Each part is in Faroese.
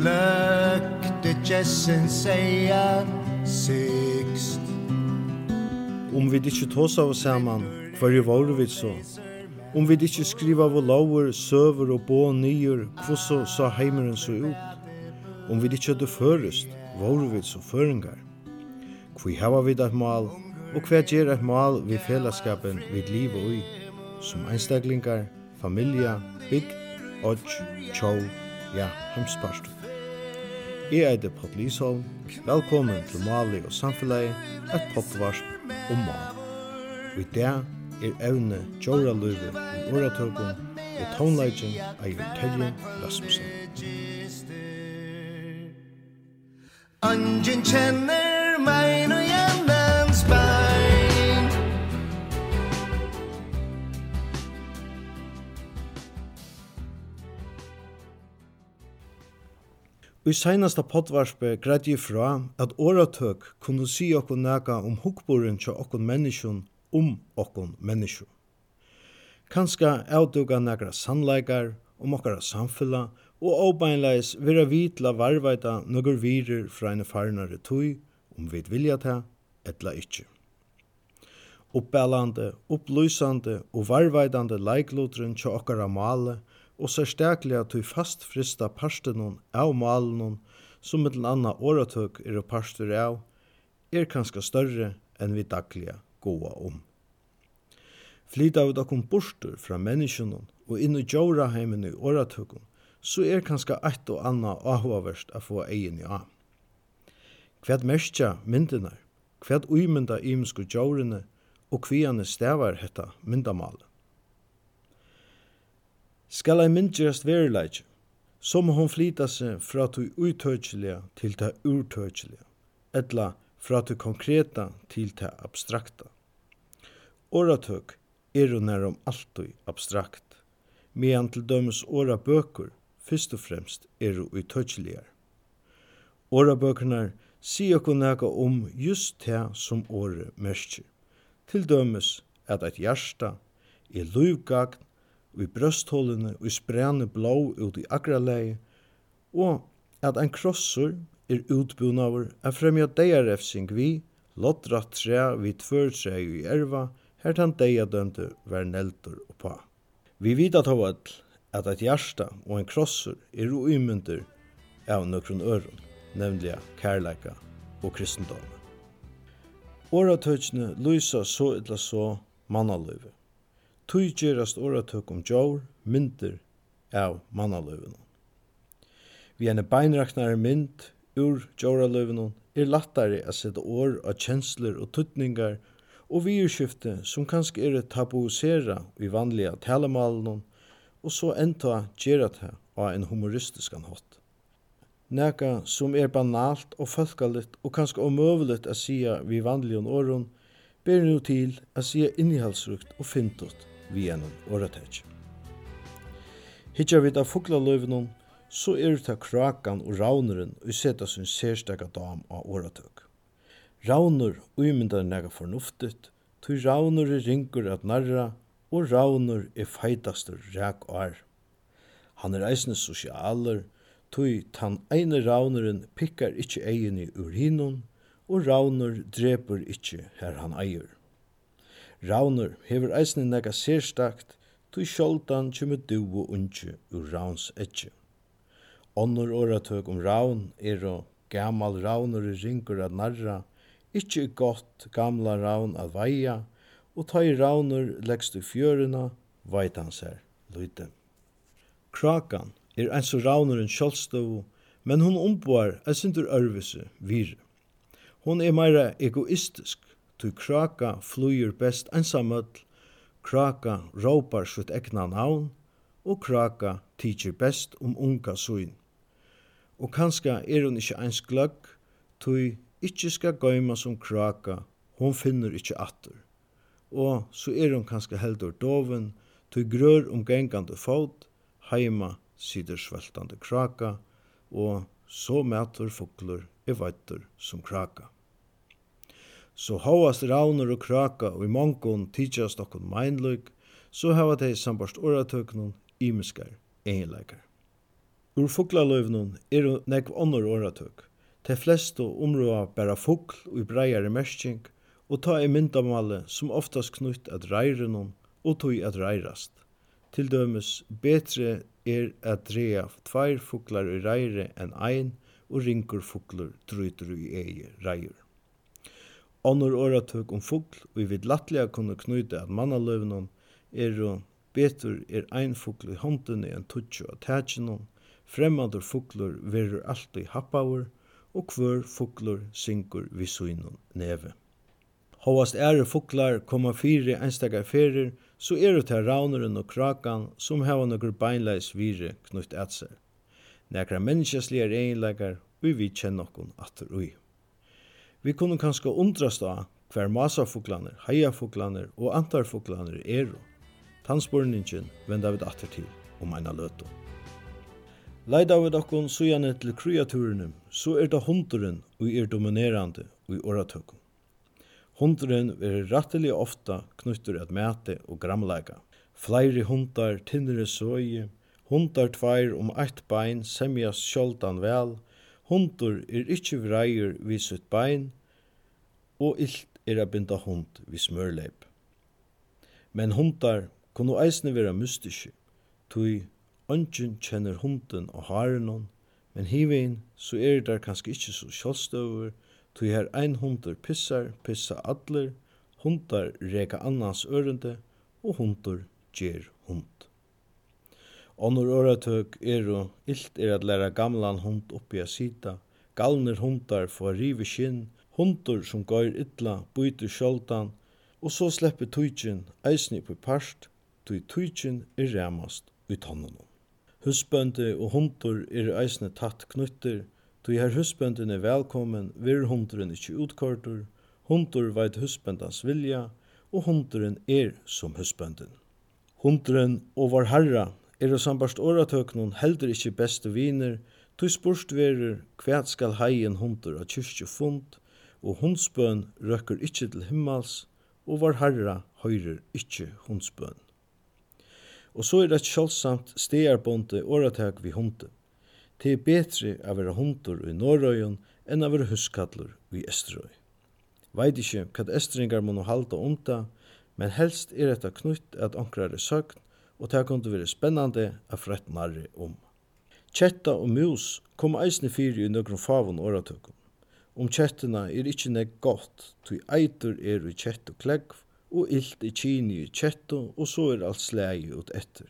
glökte jessen seier sikst Om vi ikkje tåsa oss saman, hver jo var vi så? Om vi ikke skriva av lover, søver og bå nyer, kvosso sa heimeren så ut? Om vi ikke hadde førest, var vi så føringar? Hvor hava vi det mal, og hver gjer et mal vi fellesskapen vi liv og i, som einstaklingar, familia, bygd, odds, tjov, ja, hemsparstu. Jeg er det Pott Lysholm. Velkommen til Mali og Samfunnet, et poddvarsp om Mali. Og i dag er evne Jorra Løyve i Åratøkken og Townlighting av Terje Rasmussen. Angen kjenner meg når jeg I seinasta poddvarspe greidde jeg fra at åratøk kunne si okkur nega om hukkboren til okkur menneskjon om okkur menneskjon. Kanska avduga negra sannleikar om okkara samfella og åbeinleis vera vitla varvaita nøgur virer fra en farnare tui om vi vilja ta etla ikkje. Oppbellande, opplysande og varvaitande leiklotren til okkara male – og særstaklega tui fast frista parstenon av malenon, som mittel anna åratøk er og parster av, er kanska større enn vi dagliga goa om. Flyta vi okkum burstur fra menneskjonon og inn i djóraheimen i åratøkken, så er kanska eitt og anna áhugaverst að få egin i av. Hvert merskja myndinar, hvert uimynda ímsku djórene og hviane stavar hetta myndamalen skal ei myndgerast verileik, så må hon flyta seg fra to uttøkjelige til ta urtøkjelige, etla fra to konkreta til ta abstrakta. Åratøk er jo nærom alltid abstrakt, medan til dømes åra bøkur fyrst og fremst er jo uttøkjelige. Åra bøkurna sier okko nega om just det som året merker, til dømes at eit hjarta er løvgagn i brøsthullene og i sprene blå ut i akralegi, og at ein krossur er utbunaver er fremja deirefsing vi, lottra tre vi tvørtre i erva, her tan deiadømte var neltur og pa. Vi vet at hovall at eit hjärsta og ein krossur er uimyndur av nøkron øron, nemlig kærleika og kristendom. Åratøkene lyser så illa så mannaløyve tui gerast åratøk om djaur, myndir av mannaløvunum. Vi en beinraknare mynd ur djauraløvunum er lattare at sette år av kjensler og tuttningar og virskifte som kanskje er tabuisera i vanliga talemalen og så enta gera det av en humoristisk hatt. Neka som er banalt og fölkaligt og kanskje omøveligt at sia vi vanliga åren ber nu til at sia innihalsrukt og fintot vi en åretæk. Hittja vid av fuglaløyvenon, så er det krakan og rauneren og seta sin særstaka dam av åretøk. Rauner uimyndar nega fornuftigt, tog rauner er ringur at narra, og rauner er feitastur ræk ar. Han er eisne sosialer, tui tan eine rauneren pikkar ikkje egini ur hinun, og rauner dreper ikkje her han eier. Ravnur hefur eisne nega sérstakt, tui sjoldan kjumur duo unge ur Ravns etje. Onnur oratøk om Ravn er og gamal Ravnur i ringur at narra, ikkje gott gamla Ravn at veia, og ta i Ravnur leggst i fjøruna, veit han ser, lyte. Krakan er eins og Ravnur en men hon omboar er sindur ørvise, vire. Hon er meira egoistisk, tu kraka flýur best einsamöll, kraka råpar sitt egna navn, og kraka tidsir best om unga suin. Og kanska er hon ikkje eins gløgg, tui ikkje skal gøyma som kraka, hon finner ikkje atter. Og så er hon kanska heldur doven, tui grør omgengande fot, heima sider sveltande kraka, og så mætur foklur er veitur som kraka så hovast rauner og kraka og i mongon tidsjast okkon meinløyk, så hava tei sambarst oratøknun imiskar egenleikar. Ur fuglaløyvnun eru nekv onnur oratøk. Tei flestu områa bæra fugl og i breiare mersking, og ta ei myndamale som oftast knutt at reirenun og tog at reirast. Til dømes betre er at drea tveir fuglar i reire enn ein, og ringur fuglur drøytur i eie reier. Onnur åratøk om fugl, og vi vil lattelig kunne knyte at mannaløvnum er og betur er ein fugl i håndene enn tutsjo av tætjenum, fremmadur fuglur verur alltid happaur, og hver fuglur syngur vi suinun neve. Hóast ære fuglar koma fyri einstakar ferir, så er det her rauneren og krakan som hava nokkur beinleis vire knutt at seg. Nekra menneskeslige er egenleikar, vi vi kjenner nokkun atter ui. Vi kunne kanskje undrast av hver masafuglaner, heiafuglaner og antarfuglaner er. Tannspurningen venda vi atter til om eina løtu. Leida vi dokkon sujane til kreaturene, så er det hunduren og er dominerande og i åratøkken. Hunduren er rattelig ofta knyttur at mæte og gramleika. Fleiri hundar tinnere søye, hundar tveir om eitt bein semjas sjoldan vel, Hundur er ikkje vreier vi sitt bein, og illt er a binda hund við smørleip. Men hundar kunnu eisne vera mystiske, tui ongen kjenner hunden og harenon, men hivein så er der kanskje ikkje så kjallstøver, tui her ein hundur pissar, pissa adler, hundar reka annans ørende, og hundur gjer hund. Onnur åratøk er og illt er at læra gamlan hund oppi a sita, galner hundar få rive skinn, hundur som gair illa, byter sjoldan, og så slepper tujtjen eisni på parst, tui tujtjen er ræmast i tannunum. Husbøndi og hundur er eisne tatt knutter, tui her husbøndin er velkommen, vir hunduren ikkje utkortur, hundur veit husbøndans vilja, og hunduren er som husbøndin. Hunduren og var herra er og sambart åratøknun heldur ikkje beste viner, tog spurst verur kvæt skal heien hundur av kyrkje fund, og hundsbøn røkker ikkje til himmels, og var herra høyrer ikkje hundsbøn. Og så er det kjølsamt stearbonde åratøk vi hunde. Det er betri av vera hundur i Norrøyen enn av vera huskallur i Esterøy. Veit ikkje hva estringar må halda om men helst er etta knutt at ankrare søgn og det kunne være spennende å frett nærre om. Kjetta og mus kom eisne fyri i nøkron favon åretøkken. Om kjettina er ikkje nek godt, tui eitur er i kjett og klegg, og illt i kini i kjetto, og så er alt slegi ut etter.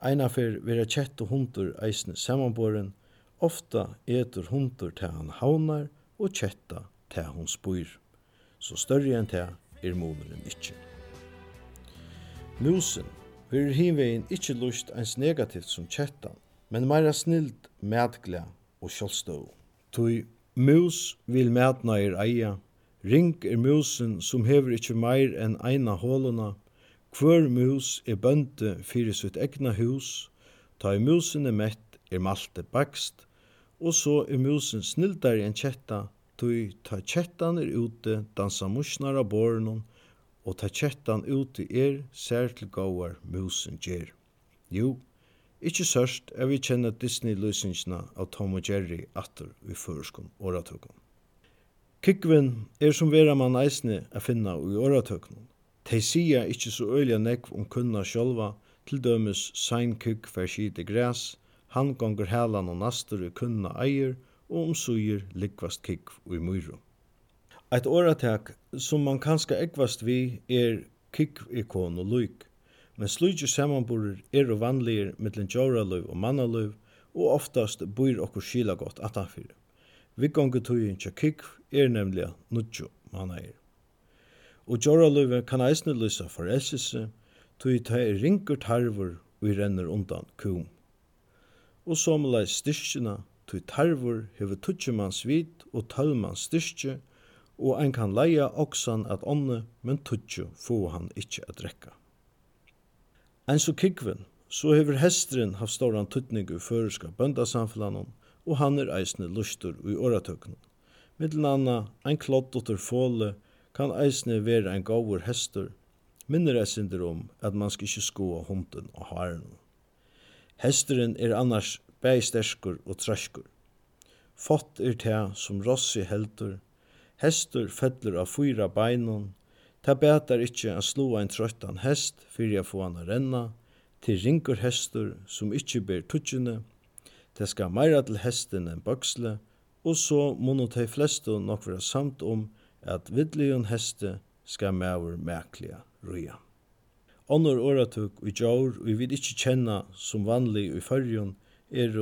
Einafer vera kjett og hundur eisne samanboren, ofta etur hundur til han haunar, og kjetta til hun spyr. Så større enn til er moneren ikkje. Musen verður hinvegin ikkje lust eins negativt som kjettan, men meira snild, medglea og sjálvstøv. Tui mus vil medna er eia, ring er musen som hever ikkje meir enn eina håluna, Kvør mus er bønte fyrir sitt egna hus, ta i musen er mett er malte bakst, og så er musen snildar enn kjetta, tui ta kjettan er ute, dansa musnar av borunum, og ta kettan úti er sær til góðar musen ger. Jo, ikkje sørst er vi kjenner Disney-løsingina av Tom og Jerry atter vi føreskum åratøkum. Kikvin er som vera man eisne a finna ui oratøknum. Tei sia ikkje så øyla nekv om kunna sjolva, til dømes sein kikk fer skite græs, han gonger helan og nastur i kunna eier, og omsuger likvast kikk ui myrum. Eit åratak som man kanska ekvast vi er kikk-ikon og luik, men slujtje samanborer er og vanligir mittlen djóraløv og mannaløv, og oftast bor okkur skila gott atanfyrir. Vikongetugin tja kikv er nemlig nudjo mannair. Og djóraløve kan eisne lysa forelsese, tui ta er ringur tarvur og renner undan kum. Og somleis styrkjena, tui tarvur hefur tutsjumans vit og tølmans styrkje, og ein kan leia oksan at onne, men tutsju få han ikkje at drekka. Ein så kikven, så hever hestren haft ståran tutning i føreska bøndasamfellanon, og han er eisne lustur i åratøknen. Middelen anna, ein klottotter fåle, kan eisne vera ein gavur hestur, minner eisinder om at man skal ikkje skoa hunden og haren. Hesteren er annars bæg sterskur og trøskur. Fått er det som Rossi heldur, Hestur fellur av fyra beinum, ta betar ikkje a slå ein trøttan hest fyrir at få han a renna, til ringur hestur som ikkje ber tutsjene, det skal meira til hesten enn bøksle, og så munnu tei flestu nok vera samt om at vidlion heste skal maur mekliga ruja. Onnur oratuk i jaur og vid ikkje kjenna som vanlig i fyrjun er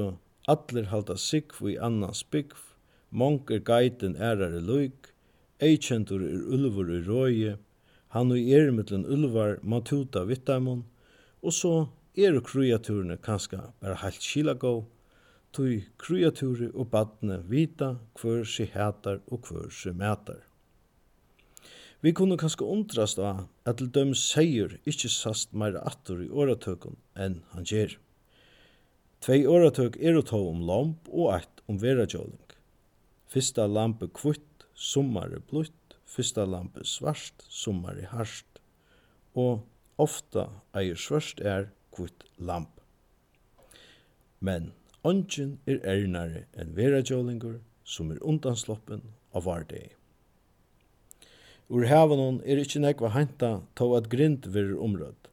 allir halda sikv i annans bygv Mong er geiten ærar i luik, eikjentur er ulvur i røye, han og er mittlen ulvar ma tuta vittamon, og så er kreaturene kanska bare heilt skilagå, tui kreature og badne vita hver si hætar og hver si mætar. Vi kunne kanskje undrast av at til døm seier ikkje sast meir attur i åratøkken enn han gjer. Tvei åretøk er å ta om lamp og eit om verajåling. Fyrsta lampe kvitt, summare blutt, fyrsta lampe svart, summare harsht, og ofta eier svart er kvitt lamp. Men ongen er ernare enn vera jålingur som er undansloppen av vardegi. Ur havanon er ikkje nekva henta tå at grind verur omrødd.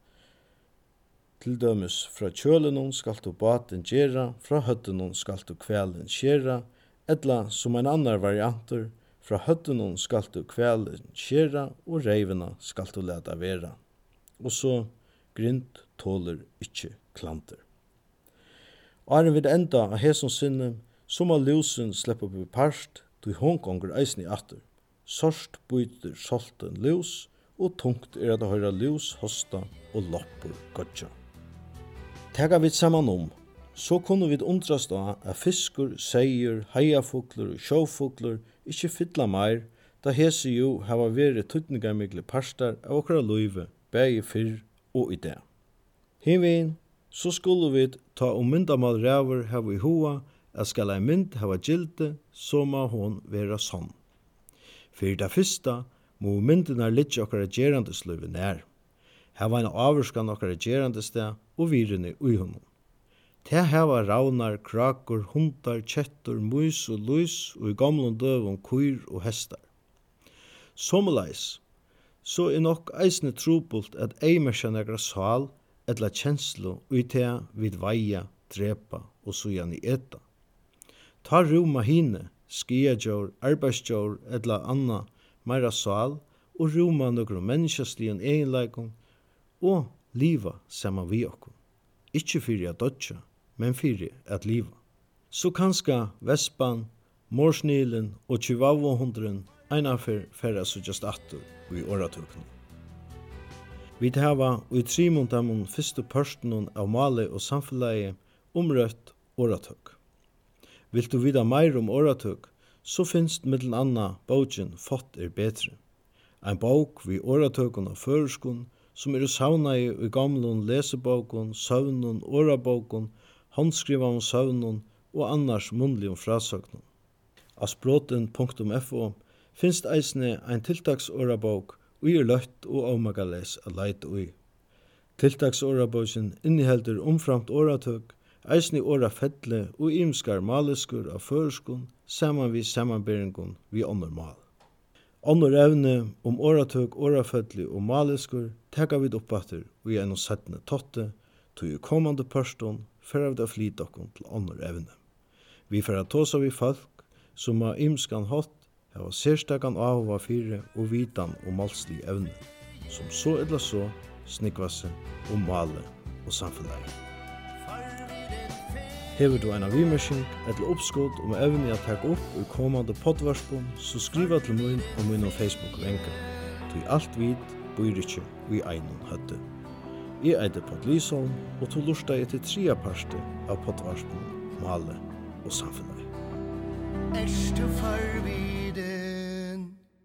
Til dømes fra kjølenon skal du baten gjera, fra høttenon skal du kvelen skjera, Etla som ein annar variantur, fra høttunum skal du kvelen kjera og reivina skal du leta vera. Og så grind tåler ikkje klanter. Åren vid enda av hesson sinne, som av lusen slipper på parst, du hongkonger eisen i atter. Sorst byter solten lus, og tungt er at høyra lus hosta og loppur gotja. Tega vi saman om så kunne vi undrast av at fiskur, seier, heiafugler og sjåfugler ikkje fylla meir, da hese jo hava veri tuttningarmikle parstar av okra luive, bægi fyrr og i det. Hinvegin, så skulle vi ta om myndamal ræver hava i hoa, at skal ei mynd hava gilde, så må hon vera sånn. Fyrir det fyrsta, må myndina litja okkara gerandesløyve nær. Hava en avvurskan okkara gerandestea og virene ui honom. Det hava raunar, krakur, hundar, kjettur, mus og lus og i gamlun døvun kuir og hestar. Somulais, så er nok eisne trupult at eimersja negra sal etla kjenslu ui tea vid veia, drepa og sujan i eta. Ta ruma hine, skiagjor, arbeidsjor etla anna meira sal og ruma nokru menneskjastligen eginleikon og liva sama vi okkur. Ikki fyrir at dodja, men fyrir at liva. Så kanska vespan, morsnilen og tjuvavohundren einafer færa suttjast attur i åratukni. Vi hava ui trimund dem fyrstu pørstenun av male og samfellegi umrøtt åratøk. Vilt du vida meir om åratøk, så finst mittel anna bókin Fått er betre. Ein bók vi åratøkun av føreskun som eru saunai i gamlun lesebókun, søvnun, årabókun handskrivaum søvnum og annars munnligum frásøgnum. Av språten.fo finst eisne ein tiltaksorabók og er løtt og avmagales a leit ui. Tiltaksårabókin inniheldur omframt åratøk, eisni åra fettle og ymskar maleskur av føreskun saman vi samanberingun vi ånder mal. Ånder evne om åratøk, årafettle og maleskur, teka vi oppater og i enn og settne totte, tog i kommande pørston fer av det flyt okkom til annor evne. Vi fer at tåsa vi folk som har imskan hatt hava sérstakan avhova fyrir og vitan og malslig evne, som så eller så snikvasse og male og samfunnet. Hever du eina vimersing eller oppskott om evne jeg takk opp i kommande poddvarspon, så skriva til mun og mun og Facebook-venka. Tui alt vid, bøyr ikkje, vi einum høtte. Jeg eide Pall Lysholm, og to lursta jeg til tria parste av Pottvarsbo, Male og Samfunnet. Erste farvide